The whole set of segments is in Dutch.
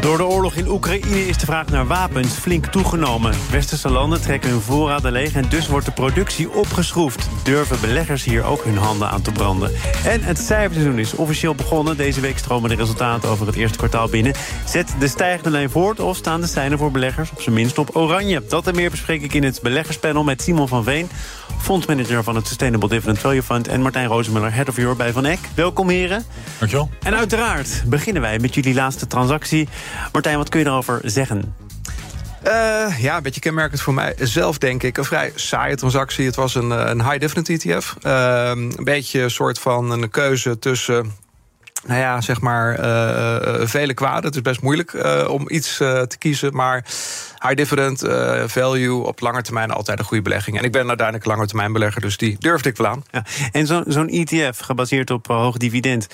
Door de oorlog in Oekraïne is de vraag naar wapens flink toegenomen. Westerse landen trekken hun voorraden leeg en dus wordt de productie opgeschroefd. Durven beleggers hier ook hun handen aan te branden? En het cijferseizoen is officieel begonnen. Deze week stromen de resultaten over het eerste kwartaal binnen. Zet de stijgende lijn voort of staan de seinen voor beleggers op zijn minst op oranje? Dat en meer bespreek ik in het beleggerspanel met Simon van Veen fondsmanager van het Sustainable Dividend Value Fund... en Martijn Rozemuller, Head of Europe bij Van Eck. Welkom, heren. Dankjewel. En uiteraard beginnen wij met jullie laatste transactie. Martijn, wat kun je erover zeggen? Uh, ja, een beetje kenmerkend voor mij zelf, denk ik. Een vrij saaie transactie. Het was een, een high-dividend ETF. Uh, een beetje een soort van een keuze tussen nou ja, zeg maar, uh, vele kwaden. Het is best moeilijk uh, om iets te kiezen. Maar high dividend, value op lange termijn altijd een goede belegging. En ik ben uiteindelijk lange termijn belegger, dus die durfde ik wel aan. Ja. En zo'n zo ETF, gebaseerd op hoog dividend,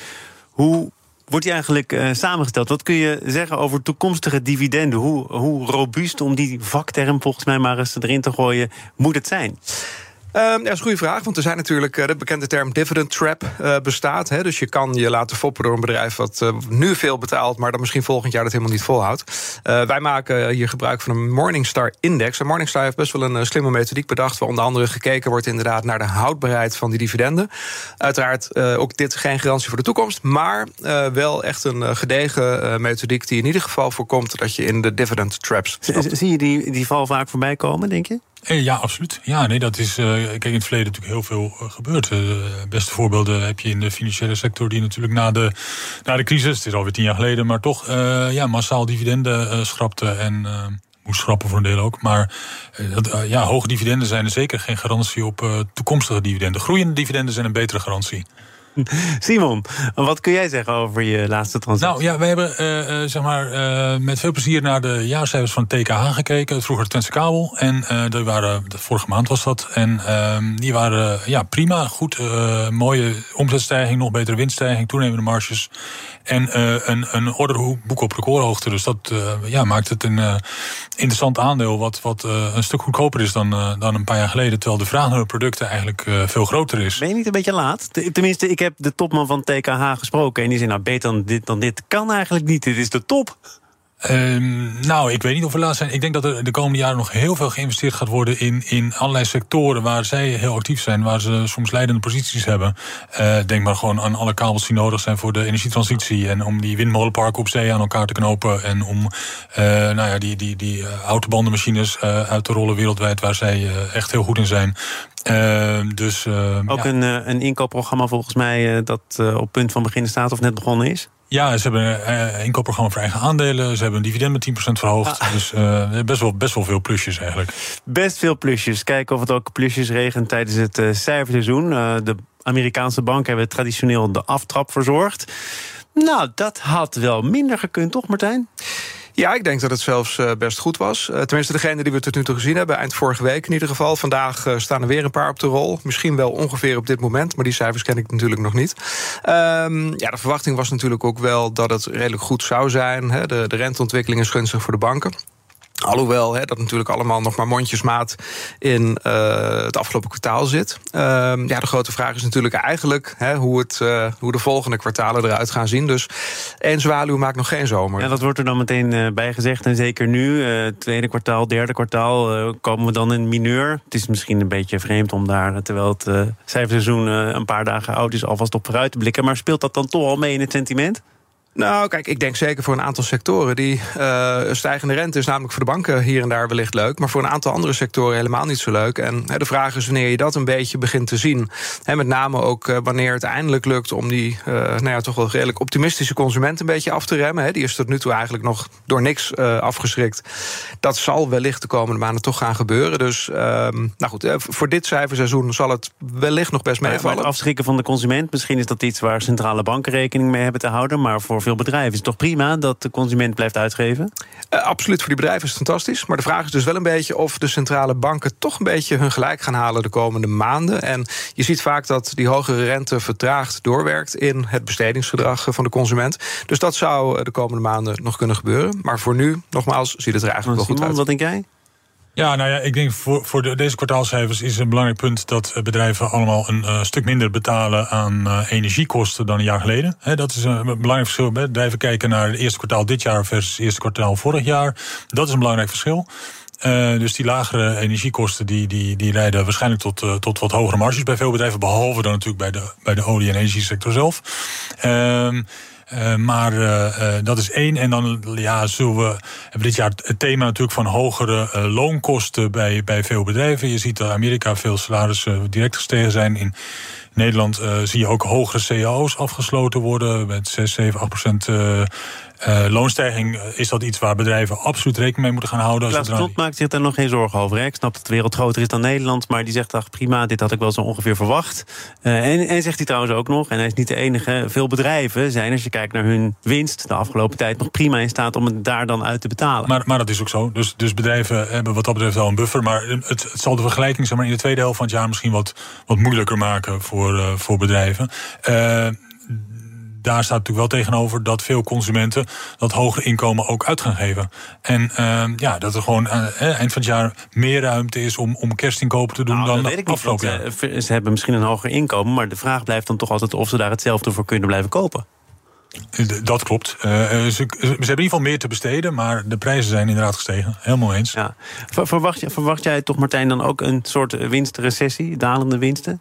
hoe wordt die eigenlijk samengesteld? Wat kun je zeggen over toekomstige dividenden? Hoe, hoe robuust, om die vakterm volgens mij maar eens erin te gooien, moet het zijn? Um, ja, dat is een goede vraag. Want er zijn natuurlijk uh, de bekende term dividend trap uh, bestaat. Hè, dus je kan je laten foppen door een bedrijf wat uh, nu veel betaalt, maar dan misschien volgend jaar dat helemaal niet volhoudt. wij maken hier gebruik van een Morningstar Index. En Morningstar heeft best wel een slimme methodiek bedacht, waar onder andere gekeken wordt inderdaad naar de houdbaarheid van die dividenden. Uiteraard ook dit geen garantie voor de toekomst, maar wel echt een gedegen methodiek die in ieder geval voorkomt dat je in de dividend traps. Zie je die, die val vaak voorbij komen, denk je? Eh, ja, absoluut. Ja, nee, dat is. Uh, kijk, in het verleden natuurlijk heel veel uh, gebeurd. Beste voorbeelden heb je in de financiële sector, die natuurlijk na de, na de crisis, het is alweer tien jaar geleden, maar toch ja, massaal dividenden schrapte en moest schrappen voor een deel ook. Maar ja, hoge dividenden zijn er zeker geen garantie op toekomstige dividenden. Groeiende dividenden zijn een betere garantie. Simon, wat kun jij zeggen over je laatste transactie? Nou ja, we hebben uh, zeg maar, uh, met veel plezier naar de jaarcijfers van TKH gekeken. Vroeger Twentse Kabel. En uh, die waren, vorige maand was dat. En ehm, die waren ja, prima, goed. mooie omzetstijging, nog betere winststijging, toenemende marges. En een, een orderboek op recordhoogte. Dus dat ja, maakt het een interessant aandeel. Wat, wat een stuk goedkoper is dan, dan een paar jaar geleden. Terwijl de vraag naar de producten eigenlijk veel groter is. Ben je niet een beetje laat? Tenminste, ik heb de topman van TKH gesproken. En die zei, nou, beter dan dit, dan dit kan eigenlijk niet. Dit is de top. Um, nou, ik weet niet of we laat zijn. Ik denk dat er de komende jaren nog heel veel geïnvesteerd gaat worden in, in allerlei sectoren waar zij heel actief zijn, waar ze soms leidende posities hebben. Uh, denk maar gewoon aan alle kabels die nodig zijn voor de energietransitie en om die windmolenparken op zee aan elkaar te knopen en om uh, nou ja, die, die, die uh, autobandenmachines uit te rollen wereldwijd waar zij echt heel goed in zijn. Uh, dus, uh, Ook ja. een, een inkoopprogramma volgens mij dat op punt van beginnen staat of net begonnen is? Ja, ze hebben een inkoopprogramma voor eigen aandelen. Ze hebben een dividend met 10% verhoogd. Ah. Dus uh, best, wel, best wel veel plusjes eigenlijk. Best veel plusjes. Kijken of het ook plusjes regent tijdens het uh, cijferseizoen. Uh, de Amerikaanse banken hebben traditioneel de aftrap verzorgd. Nou, dat had wel minder gekund, toch Martijn? Ja, ik denk dat het zelfs uh, best goed was. Uh, tenminste, degene die we tot nu toe gezien hebben, eind vorige week in ieder geval. Vandaag uh, staan er weer een paar op de rol. Misschien wel ongeveer op dit moment, maar die cijfers ken ik natuurlijk nog niet. Um, ja, de verwachting was natuurlijk ook wel dat het redelijk goed zou zijn. De, de renteontwikkeling is gunstig voor de banken. Alhoewel hè, dat natuurlijk allemaal nog maar mondjesmaat in uh, het afgelopen kwartaal zit. Uh, ja, de grote vraag is natuurlijk eigenlijk hè, hoe, het, uh, hoe de volgende kwartalen eruit gaan zien. Dus één zwaluw maakt nog geen zomer. Ja, dat wordt er dan meteen uh, bij gezegd. En zeker nu, tweede kwartaal, derde kwartaal, komen we dan in mineur. Het is misschien een beetje vreemd om daar, terwijl het cijferseizoen een paar dagen oud is, alvast op vooruit te blikken. Maar speelt dat dan toch al mee in het sentiment? Nou, kijk, ik denk zeker voor een aantal sectoren. Die uh, stijgende rente is namelijk voor de banken hier en daar wellicht leuk. Maar voor een aantal andere sectoren helemaal niet zo leuk. En de vraag is wanneer je dat een beetje begint te zien. He, met name ook uh, wanneer het eindelijk lukt om die uh, nou ja, toch wel redelijk optimistische consument een beetje af te remmen. He, die is tot nu toe eigenlijk nog door niks afgeschrikt. Dat zal wellicht de komende maanden toch gaan gebeuren. Dus ehm, nou goed, voor dit cijferseizoen zal het wellicht nog best meevallen. Maar het afschrikken van de consument, misschien is dat iets waar centrale banken rekening mee hebben te houden. Maar voor veel bedrijven. Is het toch prima dat de consument blijft uitgeven? Uh, absoluut, voor die bedrijven is het fantastisch. Maar de vraag is dus wel een beetje of de centrale banken toch een beetje hun gelijk gaan halen de komende maanden. En je ziet vaak dat die hogere rente vertraagd doorwerkt in het bestedingsgedrag van de consument. Dus dat zou de komende maanden nog kunnen gebeuren. Maar voor nu, nogmaals, ziet het er eigenlijk wel goed uit. Wat denk jij? Ja, nou ja, ik denk voor, voor de, deze kwartaalcijfers is een belangrijk punt dat bedrijven allemaal een uh, stuk minder betalen aan uh, energiekosten dan een jaar geleden. Dat is een belangrijk verschil. Bedrijven kijken naar het eerste kwartaal dit jaar versus het eerste kwartaal vorig jaar. Dat is een belangrijk verschil. Dus die lagere energiekosten die, die, die leiden waarschijnlijk tot, tot wat hogere marges bij veel bedrijven, behalve dan natuurlijk bij de, bij de olie- en energiesector zelf. Uh, uh, maar uh, dat is één. En dan ja, zullen we, hebben dit jaar het thema natuurlijk van hogere loonkosten bij, bij veel bedrijven. Je ziet dat Amerika veel salarissen direct gestegen zijn. In Nederland zie je ook hogere cao's afgesloten worden met 6, 7, 8 procent uh, loonstijging eh, is dat iets waar bedrijven absoluut rekening mee moeten gaan houden. Klaas Knot maakt zich daar nog geen zorgen over. Hè? Ik snap dat de wereld groter is dan Nederland, maar die zegt ach prima, dit had ik wel zo ongeveer verwacht. Uh, en, en zegt hij trouwens ook nog, en hij is niet de enige, veel bedrijven zijn, als je kijkt naar hun winst de afgelopen tijd, nog prima in staat om het daar dan uit te betalen. Maar, maar dat is ook zo. Dus, dus bedrijven hebben wat dat betreft wel een buffer. Maar het, het zal de vergelijking zeg maar, in de tweede helft van het jaar misschien wat, wat moeilijker maken voor, uh, voor bedrijven. Daar staat natuurlijk wel tegenover dat veel consumenten dat hogere inkomen ook uit gaan geven. En uh, ja, dat er gewoon uh, eind van het jaar meer ruimte is om, om kerstinkopen te doen nou, dan ik afgelopen jaar. Uh, ze hebben misschien een hoger inkomen, maar de vraag blijft dan toch altijd of ze daar hetzelfde voor kunnen blijven kopen. Dat klopt. Uh, ze, ze, hebben in ieder geval meer te besteden, maar de prijzen zijn inderdaad gestegen. Helemaal eens. Ja. Verwacht, verwacht jij toch, Martijn, dan ook een soort winstrecessie, dalende winsten?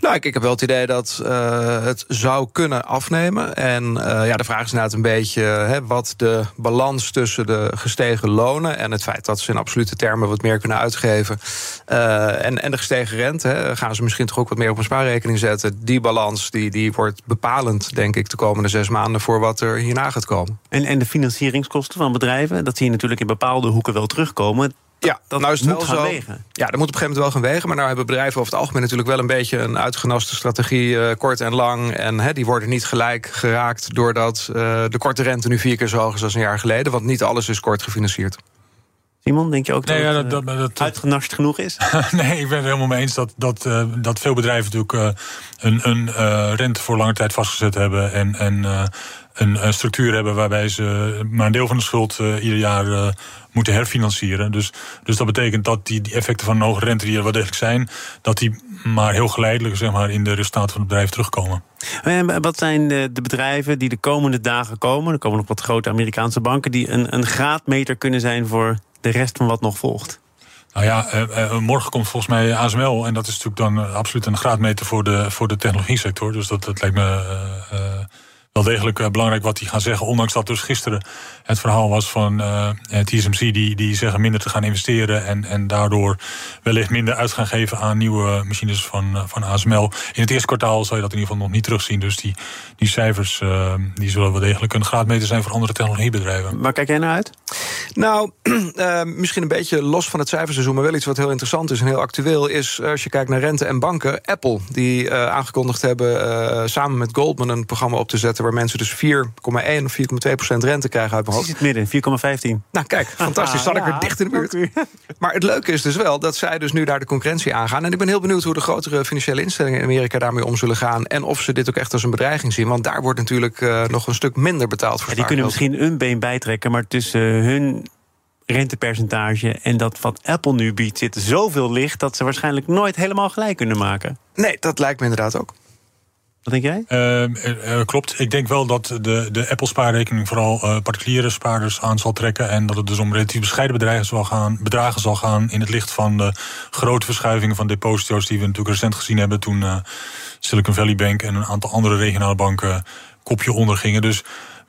Nou, ik, ik heb wel het idee dat uh, het zou kunnen afnemen. En uh, ja, de vraag is inderdaad een beetje hè, wat de balans tussen de gestegen lonen en het feit dat ze in absolute termen wat meer kunnen uitgeven. en, en de gestegen rente, hè, gaan ze misschien toch ook wat meer op een spaarrekening zetten. Die balans die, die wordt bepalend, denk ik, de komende zes maanden voor wat er hierna gaat komen. En, en de financieringskosten van bedrijven, dat zie je natuurlijk in bepaalde hoeken wel terugkomen. Ja, dat nou is het moet wel gaan zo. wegen. Ja, dat moet op een gegeven moment wel gaan wegen. Maar nou hebben bedrijven over het algemeen natuurlijk wel een beetje een uitgenaste strategie, uh, kort en lang. En he, die worden niet gelijk geraakt doordat uh, de korte rente nu vier keer zo hoog is als een jaar geleden. Want niet alles is kort gefinancierd. Simon, denk je ook dat, ja, dat, dat, dat uitgenast genoeg is? nee, ik ben het helemaal mee eens dat, dat, uh, dat veel bedrijven natuurlijk uh, een, een uh, rente voor lange tijd vastgezet hebben. En, en een, een, structuur hebben waarbij ze maar een deel van de schuld ieder jaar moeten herfinancieren. Dus, dus dat betekent dat die, die effecten van een hoge rente die er wel degelijk zijn, dat die maar heel geleidelijk zeg maar, in de resultaten van het bedrijf terugkomen. En wat zijn de, de, bedrijven die de komende dagen komen? Er komen nog wat grote Amerikaanse banken die een, een graadmeter kunnen zijn voor de rest van wat nog volgt? Nou ja, uh, morgen komt volgens mij ASML. En dat is natuurlijk dan uh, absoluut een graadmeter voor de, voor de technologie sector. Dus dat, dat lijkt me wel degelijk uh, belangrijk wat die gaan zeggen. Ondanks dat dus gisteren het verhaal was van uh, TSMC... Die, die zeggen minder te gaan investeren... En, en daardoor wellicht minder uit gaan geven aan nieuwe machines van, uh, van ASML. In het eerste kwartaal zal je dat in ieder geval nog niet terugzien. Dus die, die cijfers die zullen wel degelijk een graadmeter zijn... voor andere technologiebedrijven. Waar kijk jij naar uit? Nou, misschien een beetje los van het cijferseizoen... maar wel iets wat heel interessant is en heel actueel... is als je kijkt naar rente en banken... Apple, die aangekondigd hebben samen met Goldman... een programma op te zetten waar mensen dus 4,1 of 4,2 procent rente krijgen uit mijn hoofd. het midden, 4,15. Nou kijk, fantastisch. Zat ik er dicht in de buurt. Maar het leuke is dus wel dat zij dus nu daar de concurrentie aangaan. En ik ben heel benieuwd hoe de grotere financiële instellingen in Amerika daarmee om zullen gaan. En of ze dit ook echt als een bedreiging zien. Want daar wordt natuurlijk uh, nog een stuk minder betaald voor. Ja, die kunnen misschien een been bijtrekken, maar tussen hun rentepercentage en dat wat Apple nu biedt zit zoveel licht dat ze waarschijnlijk nooit helemaal gelijk kunnen maken. Nee, dat lijkt me inderdaad ook. Wat denk jij? Uh, klopt. Ik denk wel dat de, de Apple-spaarrekening vooral uh, particuliere spaarders aan zal trekken. En dat het dus om relatief bescheiden bedragen zal, gaan, bedragen zal gaan. in het licht van de grote verschuivingen van deposito's. die we natuurlijk recent gezien hebben. toen Silicon Valley Bank en een aantal andere regionale banken kopje ondergingen. Dus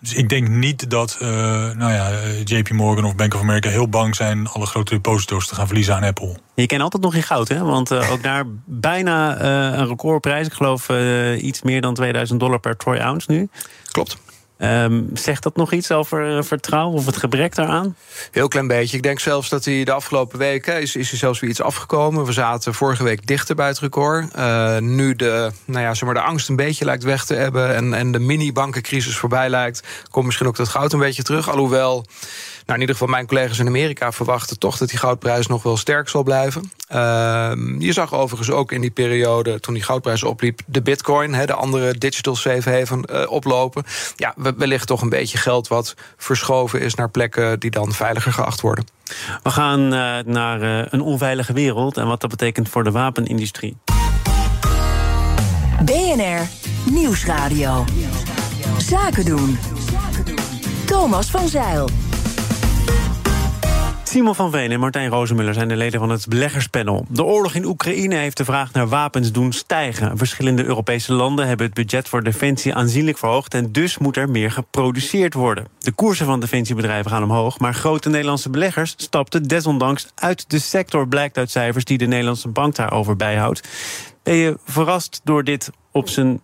dus ik denk niet dat uh, nou ja, JP Morgan of Bank of America heel bang zijn alle grote deposito's te gaan verliezen aan Apple. Je kent altijd nog in goud, hè? Want uh, ook daar bijna uh, een recordprijs. Ik geloof iets meer dan 2000 dollar per troy ounce nu. Klopt. Ehm, zegt dat nog iets over vertrouwen of het gebrek daaraan? Heel klein beetje. Ik denk zelfs dat hij de afgelopen weken is, is hij zelfs weer iets afgekomen. We zaten vorige week dichter bij het record. nu de, nou ja, zeg maar, de angst een beetje lijkt weg te hebben en, en de mini-bankencrisis voorbij lijkt, komt misschien ook dat goud een beetje terug. Alhoewel in ieder geval mijn collega's in Amerika verwachten toch dat die goudprijs nog wel sterk zal blijven. Ehm, je zag overigens ook in die periode, toen die goudprijs opliep, de bitcoin, de andere digital safe haven, uh, oplopen. Ja, wellicht toch een beetje geld wat verschoven is naar plekken die dan veiliger geacht worden. We gaan uh, naar uh, een onveilige wereld en wat dat betekent voor de wapenindustrie. BNR Nieuwsradio. Zaken doen. Thomas van Zeil. Simon van Veen en Martijn Rozenmuller zijn de leden van het beleggerspanel. De oorlog in Oekraïne heeft de vraag naar wapens doen stijgen. Verschillende Europese landen hebben het budget voor defensie aanzienlijk verhoogd... en dus moet er meer geproduceerd worden. De koersen van defensiebedrijven gaan omhoog... maar grote Nederlandse beleggers stapten desondanks uit de sector... blijkt uit cijfers die de Nederlandse bank daarover bijhoudt. Ben je verrast door dit op zijn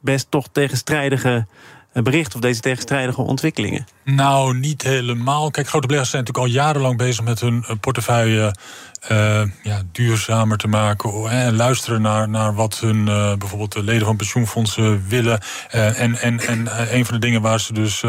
best toch tegenstrijdige bericht of deze tegenstrijdige ontwikkelingen? Nou, niet helemaal. Kijk, grote beleggers zijn natuurlijk al jarenlang bezig met hun eh, portefeuille uh, ja, duurzamer te maken. En luisteren naar, naar wat hun uh, bijvoorbeeld de leden van pensioenfondsen willen. En en, en een van de dingen waar ze dus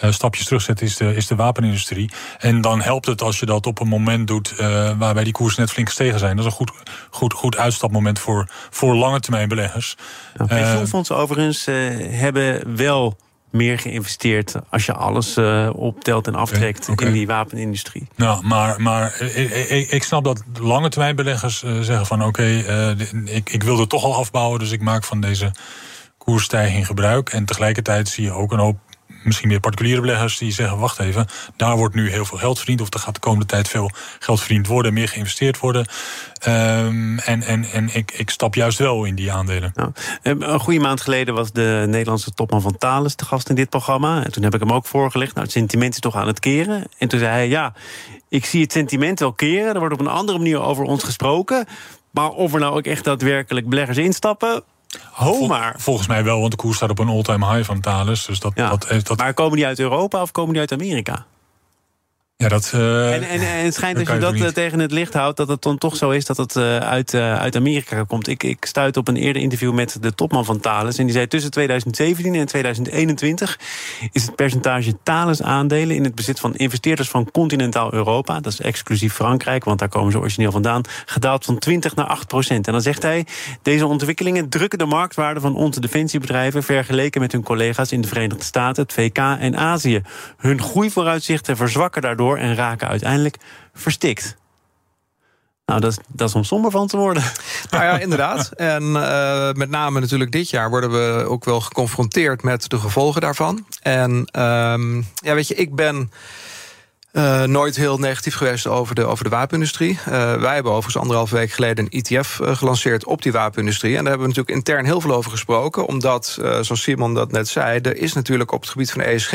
stapjes terugzetten is de, is de wapenindustrie. En dan helpt het als je dat op een moment doet waarbij die koersen net flink gestegen zijn. Dat is een goed, goed, goed uitstapmoment voor, voor lange termijn beleggers. Nou, pensioenfondsen overigens hebben wel meer geïnvesteerd als je alles uh, optelt en aftrekt in die wapenindustrie. Nou, maar, maar ik, ik snap dat lange termijn beleggers uh, zeggen van oké, okay, uh, ik, ik wil het toch al afbouwen, dus ik maak van deze koersstijging gebruik. En tegelijkertijd zie je ook een hoop misschien meer particuliere beleggers die zeggen: wacht even, daar wordt nu heel veel geld verdiend. Of er gaat de komende tijd veel geld verdiend worden, meer geïnvesteerd worden. Um, en en, en ik, ik stap juist wel in die aandelen. Nou, een goede maand geleden was de Nederlandse topman van Thales te gast in dit programma. En toen heb ik hem ook voorgelegd. Nou, het sentiment is toch aan het keren. En toen zei hij: ja, ik zie het sentiment wel keren. Er wordt op een andere manier over ons gesproken. Maar of er nou ook echt daadwerkelijk beleggers instappen, Ho maar. volgens mij wel, want de koers staat op een all-time high van Thales. Dus dat, ja. dat, dat, Maar komen die uit Europa of komen die uit Amerika? Ja, dat, uh, en, en, en, het schijnt als je dat eh, tegen het licht houdt... dat het dan toch zo is dat het uh, uit, uh, uit Amerika komt. Ik, ik stuit op een eerder interview met de topman van Thales... en die zei tussen 2017 en 2021... is het percentage Thales-aandelen in het bezit van investeerders... van continentaal Europa, dat is exclusief Frankrijk... want daar komen ze origineel vandaan, gedaald van 20 naar 8 procent. En dan zegt hij, deze ontwikkelingen drukken de marktwaarde... van onze defensiebedrijven vergeleken met hun collega's... in de Verenigde Staten, het VK en Azië. Hun groeivooruitzichten verzwakken daardoor en raken uiteindelijk verstikt. Nou, dat, dat is om somber van te worden. Nou ja, inderdaad. En uh, met name natuurlijk dit jaar worden we ook wel geconfronteerd met de gevolgen daarvan. En um, ja, weet je, ik ben. Uh, nooit heel negatief geweest over de, over de wapenindustrie. Uh, wij hebben overigens anderhalf week geleden een ETF uh, gelanceerd op die wapenindustrie. En daar hebben we natuurlijk intern heel veel over gesproken. Omdat, zoals Simon dat net zei, er is natuurlijk op het gebied van ESG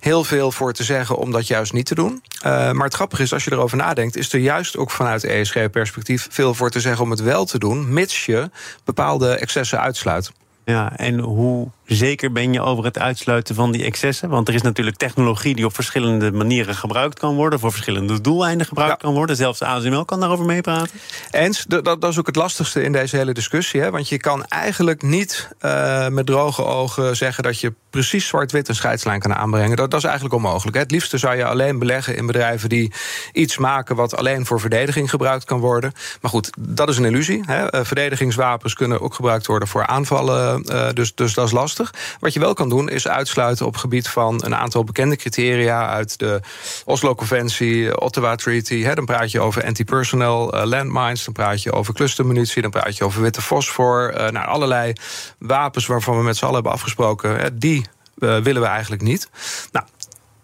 heel veel voor te zeggen om dat juist niet te doen. maar het grappige is, als je erover nadenkt, is er juist ook vanuit ESG-perspectief veel voor te zeggen om het wel te doen, mits je bepaalde excessen uitsluit. Ja, en hoe zeker ben je over het uitsluiten van die excessen? Want er is natuurlijk technologie die op verschillende manieren gebruikt kan worden, voor verschillende doeleinden gebruikt kan worden. Zelfs ASML kan daarover meepraten. Eens, dat, dat is ook het lastigste in deze hele discussie. Hè? Want je kan eigenlijk niet uh, met droge ogen zeggen dat je precies zwart-wit een scheidslijn kan aanbrengen. Dat, dat is eigenlijk onmogelijk. Hè? Het liefste zou je alleen beleggen in bedrijven die iets maken wat alleen voor verdediging gebruikt kan worden. Maar goed, dat is een illusie. Hè? Uh, verdedigingswapens kunnen ook gebruikt worden voor aanvallen. Uh, dus, dus dat is lastig. Wat je wel kan doen, is uitsluiten op gebied van een aantal bekende criteria uit de Oslo-conventie, Ottawa Treaty. Hè, dan praat je over anti-personnel uh, landmines, dan praat je over clustermunitie, dan praat je over witte fosfor. Uh, nou, allerlei wapens waarvan we met z'n allen hebben afgesproken, hè, die uh, willen we eigenlijk niet. Nou,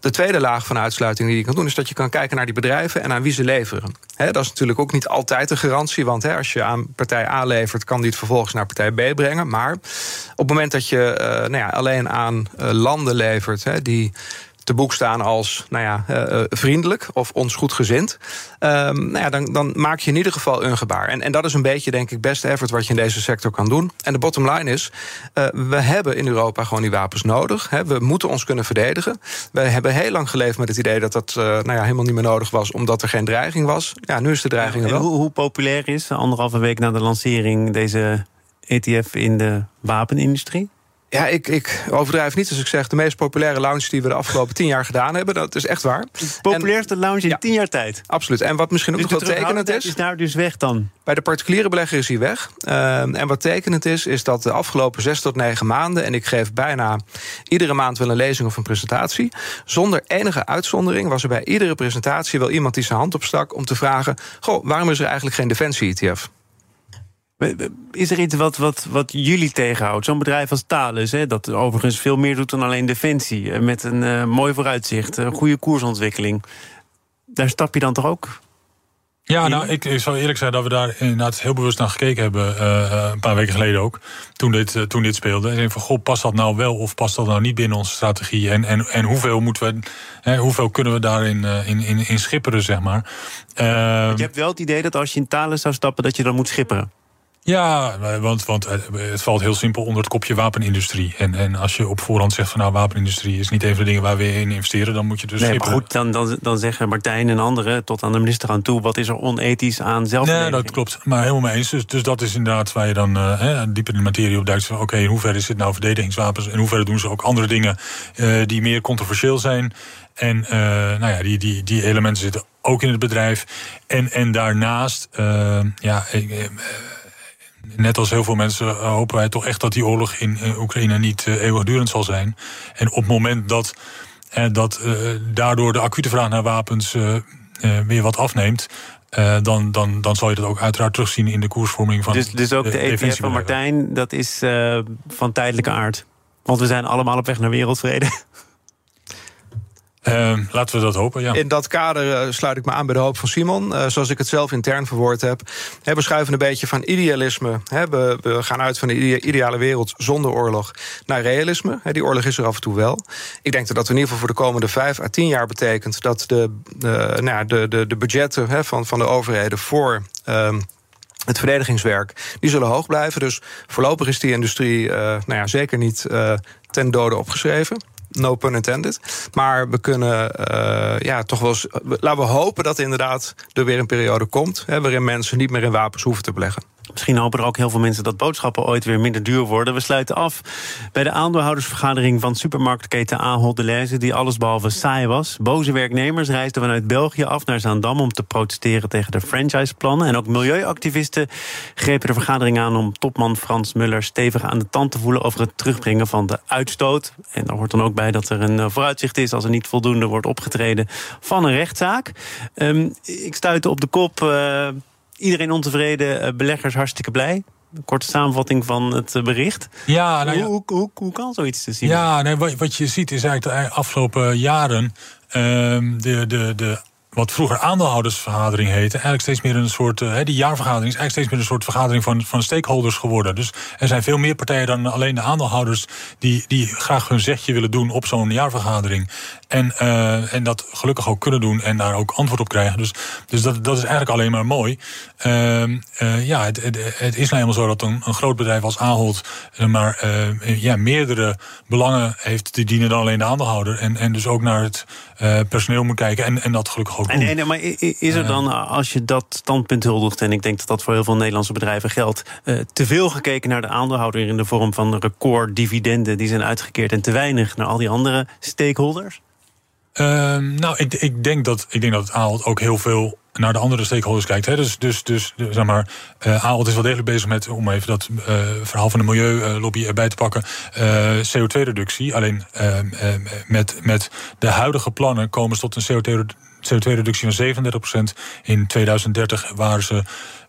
de tweede laag van uitsluiting die je kan doen, is dat je kan kijken naar die bedrijven en aan wie ze leveren. dat is natuurlijk ook niet altijd een garantie, want als je aan partij A levert, kan die het vervolgens naar partij B brengen. Maar op het moment dat je uh, nou ja, alleen aan uh, landen levert die te boek staan als nou ja, vriendelijk of ons goedgezind. Ehm, nou ja, dan, dan maak je in ieder geval een gebaar. En, en dat is een beetje, denk ik, best effort wat je in deze sector kan doen. En de bottom line is: we hebben in Europa gewoon die wapens nodig. Hè. We moeten ons kunnen verdedigen. We hebben heel lang geleefd met het idee dat dat nou ja, helemaal niet meer nodig was, omdat er geen dreiging was. Ja, nu is de dreiging er wel. Hoe, hoe populair is anderhalve week na de lancering deze ETF in de wapenindustrie? Ja, ik, ik overdrijf niet als ik zeg de meest populaire lounge die we de afgelopen tien jaar gedaan hebben. Dat is echt waar. De populairste lounge in tien jaar tijd. Absoluut. En wat misschien ook dus nog wel tekenend is. is daar dus weg dan? Bij de particuliere belegger is hij weg. Ehm, en wat tekenend is, is dat de afgelopen zes tot negen maanden. en ik geef bijna iedere maand wel een lezing of een presentatie. zonder enige uitzondering was er bij iedere presentatie wel iemand die zijn hand opstak. om te vragen: Goh, waarom is er eigenlijk geen defensie-ETF? Is er iets wat, wat, wat jullie tegenhoudt? Zo'n bedrijf als Thales, hè, dat overigens veel meer doet dan alleen defensie. Eh, met een uh, mooi vooruitzicht, een goede koersontwikkeling. Daar stap je dan toch ook ja, nou, ik, ik zou eerlijk zijn dat we daar inderdaad heel bewust naar gekeken hebben. Uh, een paar weken geleden ook. Toen dit, uh, toen dit speelde. En denk van, goh, past dat nou wel of past dat nou niet binnen onze strategie? En, en, en hoeveel moeten we, hè, hoeveel kunnen we daarin uh, in, in, in schipperen, zeg maar? je hebt wel het idee dat als je in talen zou stappen, dat je dan moet schipperen. Ja, want, want het valt heel simpel onder het kopje wapenindustrie. En, en als je op voorhand zegt van nou, wapenindustrie is niet een van de dingen waar we in investeren, dan moet je dus. Nee, maar goed, dan, dan, dan zeggen Martijn en anderen tot aan de minister aan toe, wat is er onethisch aan zelfverdediging? Nee, dat klopt. Maar helemaal mee eens. Dus, dus dat is inderdaad waar je dan uh, diep in de materie op duikt. Oké, in hoeverre is dit nou verdedigingswapens? In hoeverre doen ze ook andere dingen uh, die meer controversieel zijn? En uh, nou ja, die, die, die elementen zitten ook in het bedrijf. En, en daarnaast, ja net als heel veel mensen eh, hopen wij toch echt dat die oorlog in Oekraïne niet uh, eeuwigdurend zal zijn. En op het moment dat, dat daardoor de acute vraag naar wapens weer wat afneemt. dan, dan, dan zal je dat ook uiteraard terugzien in de koersvorming van. Dus, dus ook de, de ETF van Martijn, dat is van tijdelijke aard. Want we zijn allemaal op weg naar wereldvrede. Uh, laten we dat hopen, ja. In dat kader uh, sluit ik me aan bij de hoop van Simon. Uh, zoals ik het zelf intern verwoord heb. He, we schuiven een beetje van idealisme. We, we, gaan uit van de ideale wereld zonder oorlog naar realisme. Die oorlog is er af en toe wel. Ik denk dat dat in ieder geval voor de komende vijf à tien jaar betekent... dat de, nou, de, de, de budgetten van, van de overheden voor... Um, het verdedigingswerk, die zullen hoog blijven. Dus voorlopig is die industrie uh, nou ja, zeker niet ten dode opgeschreven. No pun intended. Maar we kunnen uh, ja, toch wel eens. Laten we hopen dat inderdaad er weer een periode komt. Hè, waarin mensen niet meer in wapens hoeven te beleggen. Misschien hopen er ook heel veel mensen dat boodschappen ooit weer minder duur worden. We sluiten af bij de aandeelhoudersvergadering van supermarktketen Ahold Delhaize... die allesbehalve saai was. Boze werknemers reisden vanuit België af naar Zaandam... om te protesteren tegen de franchiseplannen. En ook milieuactivisten grepen de vergadering aan... om topman Frans Muller stevig aan de tand te voelen... over het terugbrengen van de uitstoot. En daar hoort dan ook bij dat er een vooruitzicht is... als er niet voldoende wordt opgetreden van een rechtszaak. Um, ik stuitte op de kop... Uh, Iedereen ontevreden, eh, beleggers hartstikke blij. Een korte samenvatting van het eh, bericht. Ja, nou ja. Hoe, hoe, hoe, kan zoiets te zien? Ja, nee, wat, wat je ziet is eigenlijk de afgelopen jaren... Uh, de, de, de wat vroeger aandeelhoudersvergadering heette, eigenlijk steeds meer een soort. Uh, die jaarvergadering is eigenlijk steeds meer een soort vergadering van, van stakeholders geworden. Dus er zijn veel meer partijen dan alleen de aandeelhouders die, die graag hun zegje willen doen op zo'n jaarvergadering. En, uh, en dat gelukkig ook kunnen doen en daar ook antwoord op krijgen. Dus, dus dat, dat is eigenlijk alleen maar mooi. Uh, uh, ja, het, het, het, is nou helemaal zo dat een, een groot bedrijf als Ahold maar ja, meerdere belangen heeft die dienen dan alleen de aandeelhouder. En, en dus ook naar het personeel moet kijken. En, en dat gelukkig en. En, maar is er dan, als je dat standpunt huldigt, en ik denk dat dat voor heel veel Nederlandse bedrijven geldt, te veel gekeken naar de aandeelhouder in de vorm van recorddividenden die zijn uitgekeerd en te weinig naar al die andere stakeholders? Uh, nou, ik, ik, denk dat, ik denk dat het Ahold ook heel veel naar de andere stakeholders kijkt. Hè. Dus, dus, dus zeg maar, uh, Ahold is wel degelijk bezig met, om even dat uh, verhaal van de milieulobby erbij te pakken, uh, eh, CO2-reductie. Alleen ehm, met, met de huidige plannen komen ze tot een CO2-reductie van 37%. In 2030 waren ze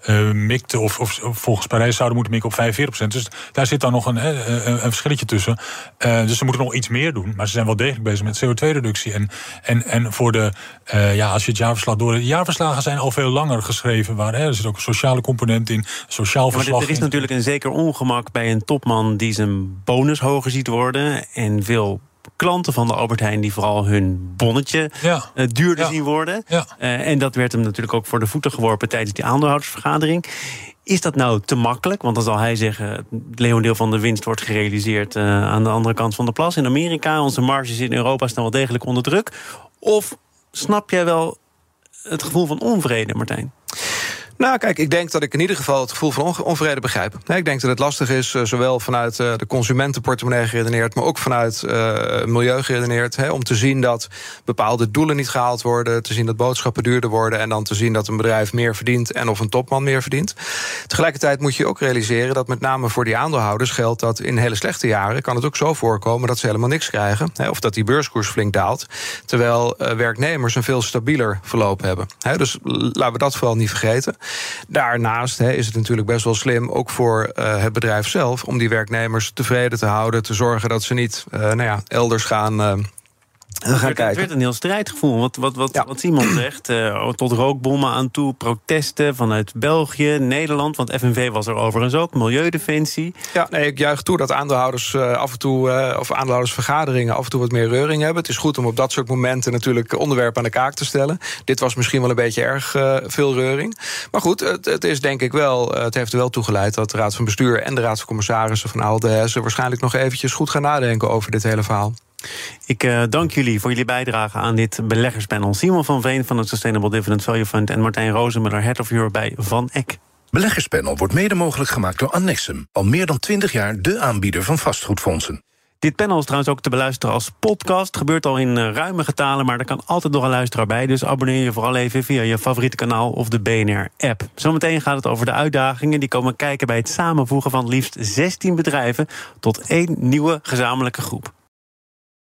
uh, mikte, of, of, volgens Parijs zouden moeten mikken op 45% Dus daar zit dan nog een, een, een verschilletje tussen. Uh, dus ze moeten nog iets meer doen. Maar ze zijn wel degelijk bezig met CO2-reductie. En, en, en voor de, uh, ja, als je het jaarverslag door. De jaarverslagen zijn al veel langer geschreven. Waar, hè, er zit ook een sociale component in, sociaal verslag. Maar er is natuurlijk een zeker ongemak bij een topman die zijn bonus hoger ziet worden. En veel klanten van de Albert Heijn die vooral hun bonnetje Ja. eh, duurder Ja. zien worden. Ja. Eh, en dat werd hem natuurlijk ook voor de voeten geworpen tijdens die aandeelhoudersvergadering. Is dat nou te makkelijk? Want dan zal hij zeggen: het leeuwendeel van de winst wordt gerealiseerd eh, aan de andere kant van de plas in Amerika. Onze marges in Europa staan wel degelijk onder druk. Of snap jij wel het gevoel van onvrede, Martijn? Nou, kijk, ik denk dat ik in ieder geval het gevoel van onvrede begrijp. Ik denk dat het lastig is, eh, zowel vanuit eh, de consumentenportemonnee geredeneerd, maar ook vanuit eh, milieu geredeneerd. Hè, om te zien dat bepaalde doelen niet gehaald worden, te zien dat boodschappen duurder worden en dan te zien dat een bedrijf meer verdient en of een topman meer verdient. Tegelijkertijd moet je ook realiseren dat met name voor die aandeelhouders geldt dat in hele slechte jaren kan het ook zo voorkomen dat ze helemaal niks krijgen. Hè, of dat die beurskoers flink daalt. Terwijl werknemers een veel stabieler verloop hebben. Hè, dus laten we dat vooral niet vergeten. Daarnaast is het natuurlijk best wel slim, ook voor eh, het bedrijf zelf, om die werknemers tevreden te houden. Te zorgen dat ze niet eh, nou ja, elders gaan. Gaan Het werd, het kijken. werd een heel strijdgevoel. Wat, wat, wat, Ja. wat Simon zegt, eh, tot rookbommen aan toe, protesten vanuit België, Nederland. Want FNV was er overigens ook, Milieudefensie. Ja, nee, ik juich toe dat aandeelhouders eh, af en toe, eh, of aandeelhoudersvergaderingen af en toe wat meer reuring hebben. Het is goed om op dat soort momenten natuurlijk onderwerpen aan de kaak te stellen. Dit was misschien wel een beetje erg veel reuring. Maar goed, het, het is denk ik wel, het heeft er wel toe geleid dat de Raad van Bestuur en de Raad van Commissarissen van Hessen waarschijnlijk nog eventjes goed gaan nadenken over dit hele verhaal. Ik eh, dank jullie voor jullie bijdrage aan dit beleggerspanel. Simon van Veen van het Sustainable Dividend Value Fund... en Martijn Rozenmuller, Head of Europe bij Van Eck. Beleggerspanel wordt mede mogelijk gemaakt door Annexum. Al meer dan 20 jaar de aanbieder van vastgoedfondsen. Dit panel is trouwens ook te beluisteren als podcast. Gebeurt al in eh, ruime getalen, maar er kan altijd nog een luisteraar bij. Dus abonneer je vooral even via je favoriete kanaal of de BNR-app. Zometeen gaat het over de uitdagingen die komen kijken... bij het samenvoegen van liefst 16 bedrijven... tot één nieuwe gezamenlijke groep.